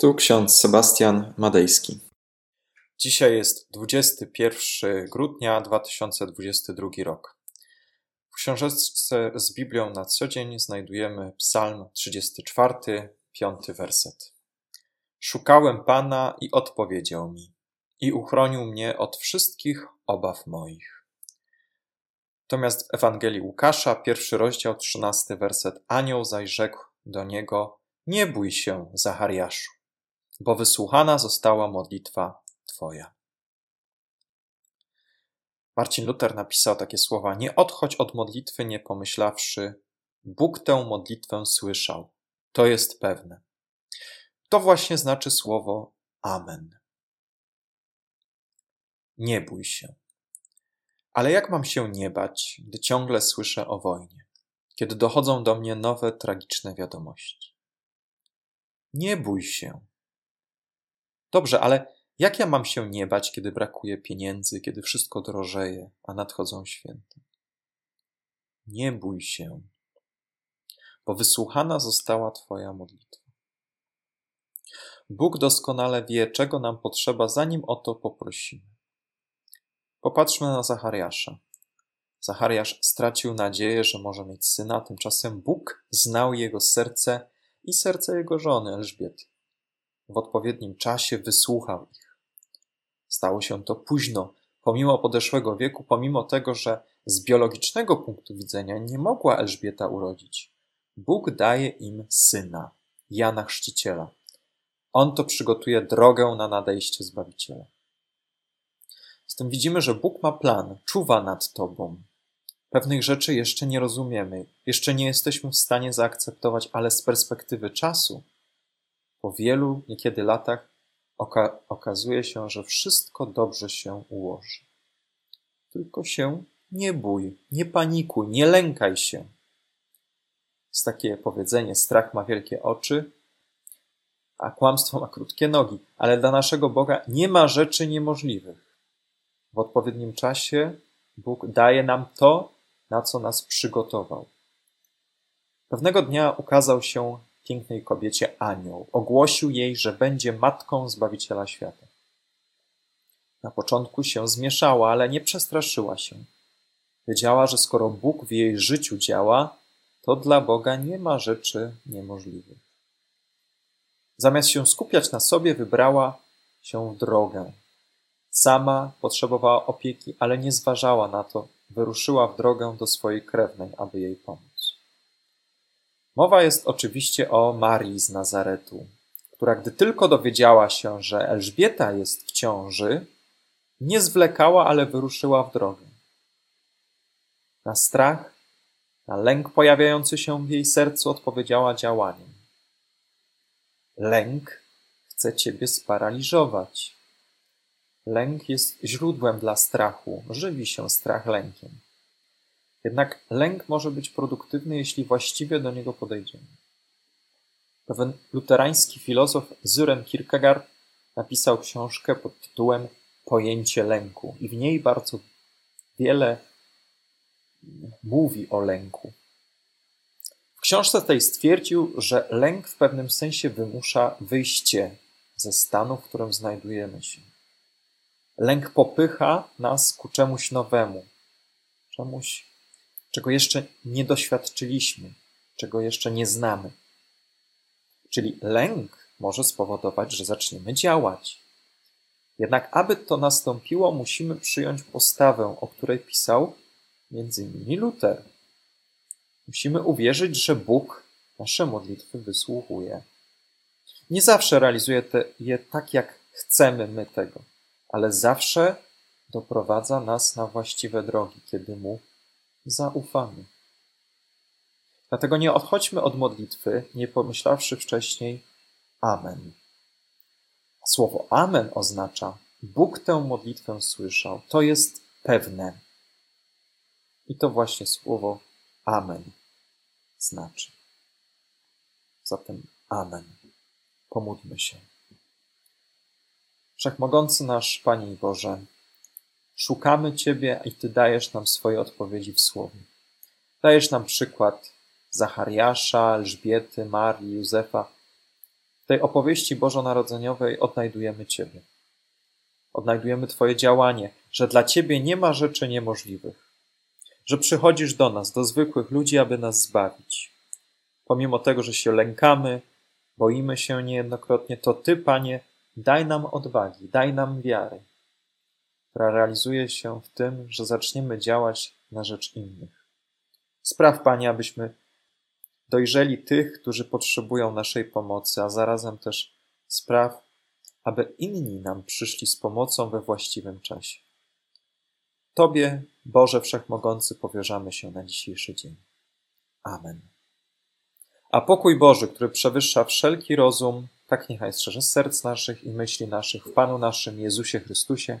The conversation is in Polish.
Tu ksiądz Sebastian Madejski. Dzisiaj jest 21 grudnia 2022 rok. W książeczce z Biblią na co dzień znajdujemy Psalm 34, piąty werset. Szukałem Pana i odpowiedział mi, i uchronił mnie od wszystkich obaw moich. Natomiast w Ewangelii Łukasza, pierwszy rozdział, trzynasty werset, anioł zaś rzekł do niego, nie bój się, Zachariaszu bo wysłuchana została modlitwa Twoja. Marcin Luther napisał takie słowa: Nie odchodź od modlitwy, nie pomyślawszy, Bóg tę modlitwę słyszał. To jest pewne. To właśnie znaczy słowo Amen. Nie bój się. Ale jak mam się nie bać, gdy ciągle słyszę o wojnie, kiedy dochodzą do mnie nowe tragiczne wiadomości? Nie bój się. Dobrze, ale jak ja mam się nie bać, kiedy brakuje pieniędzy, kiedy wszystko drożeje, a nadchodzą święta? Nie bój się, bo wysłuchana została Twoja modlitwa. Bóg doskonale wie, czego nam potrzeba, zanim o to poprosimy. Popatrzmy na Zachariasza. Zachariasz stracił nadzieję, że może mieć syna, tymczasem Bóg znał jego serce i serce jego żony Elżbiety w odpowiednim czasie wysłuchał ich. Stało się to późno, pomimo podeszłego wieku, pomimo tego, że z biologicznego punktu widzenia nie mogła Elżbieta urodzić. Bóg daje im syna, Jana Chrzciciela. On to przygotuje drogę na nadejście Zbawiciela. Z tym widzimy, że Bóg ma plan, czuwa nad Tobą. Pewnych rzeczy jeszcze nie rozumiemy, jeszcze nie jesteśmy w stanie zaakceptować, ale z perspektywy czasu po wielu, niekiedy latach, oka okazuje się, że wszystko dobrze się ułoży. Tylko się nie bój, nie panikuj, nie lękaj się. Jest takie powiedzenie: strach ma wielkie oczy, a kłamstwo ma krótkie nogi, ale dla naszego Boga nie ma rzeczy niemożliwych. W odpowiednim czasie Bóg daje nam to, na co nas przygotował. Pewnego dnia ukazał się pięknej kobiecie anioł. Ogłosił jej, że będzie matką Zbawiciela świata. Na początku się zmieszała, ale nie przestraszyła się. Wiedziała, że skoro Bóg w jej życiu działa, to dla Boga nie ma rzeczy niemożliwych. Zamiast się skupiać na sobie, wybrała się w drogę. Sama potrzebowała opieki, ale nie zważała na to. Wyruszyła w drogę do swojej krewnej, aby jej pomóc. Mowa jest oczywiście o Marii z Nazaretu, która gdy tylko dowiedziała się, że Elżbieta jest w ciąży, nie zwlekała, ale wyruszyła w drogę. Na strach, na lęk pojawiający się w jej sercu odpowiedziała działaniem. Lęk chce ciebie sparaliżować. Lęk jest źródłem dla strachu, żywi się strach lękiem. Jednak lęk może być produktywny, jeśli właściwie do niego podejdziemy. Pewien luterański filozof Zuren Kierkegaard napisał książkę pod tytułem Pojęcie lęku i w niej bardzo wiele mówi o lęku. W książce tej stwierdził, że lęk w pewnym sensie wymusza wyjście ze stanu, w którym znajdujemy się. Lęk popycha nas ku czemuś nowemu, czemuś czego jeszcze nie doświadczyliśmy, czego jeszcze nie znamy. Czyli lęk może spowodować, że zaczniemy działać. Jednak, aby to nastąpiło, musimy przyjąć postawę, o której pisał innymi Luther. Musimy uwierzyć, że Bóg nasze modlitwy wysłuchuje. Nie zawsze realizuje te, je tak, jak chcemy my tego, ale zawsze doprowadza nas na właściwe drogi, kiedy Mu zaufamy. Dlatego nie odchodźmy od modlitwy, nie pomyślawszy wcześniej Amen. Słowo Amen oznacza Bóg tę modlitwę słyszał. To jest pewne. I to właśnie słowo Amen znaczy. Zatem Amen. Pomódlmy się. Wszechmogący nasz Panie Boże, Szukamy Ciebie i Ty dajesz nam swoje odpowiedzi w Słowie. Dajesz nam przykład Zachariasza, Elżbiety, Marii, Józefa. tej opowieści bożonarodzeniowej odnajdujemy Ciebie. Odnajdujemy Twoje działanie, że dla Ciebie nie ma rzeczy niemożliwych, że przychodzisz do nas, do zwykłych ludzi, aby nas zbawić. Pomimo tego, że się lękamy, boimy się niejednokrotnie, to Ty, Panie, daj nam odwagi, daj nam wiary, która realizuje się w tym, że zaczniemy działać na rzecz innych. Spraw, Panie, abyśmy dojrzeli tych, którzy potrzebują naszej pomocy, a zarazem też spraw, aby inni nam przyszli z pomocą we właściwym czasie. Tobie, Boże Wszechmogący, powierzamy się na dzisiejszy dzień. Amen. A pokój Boży, który przewyższa wszelki rozum, tak niechaj strzeże serc naszych i myśli naszych w Panu naszym Jezusie Chrystusie,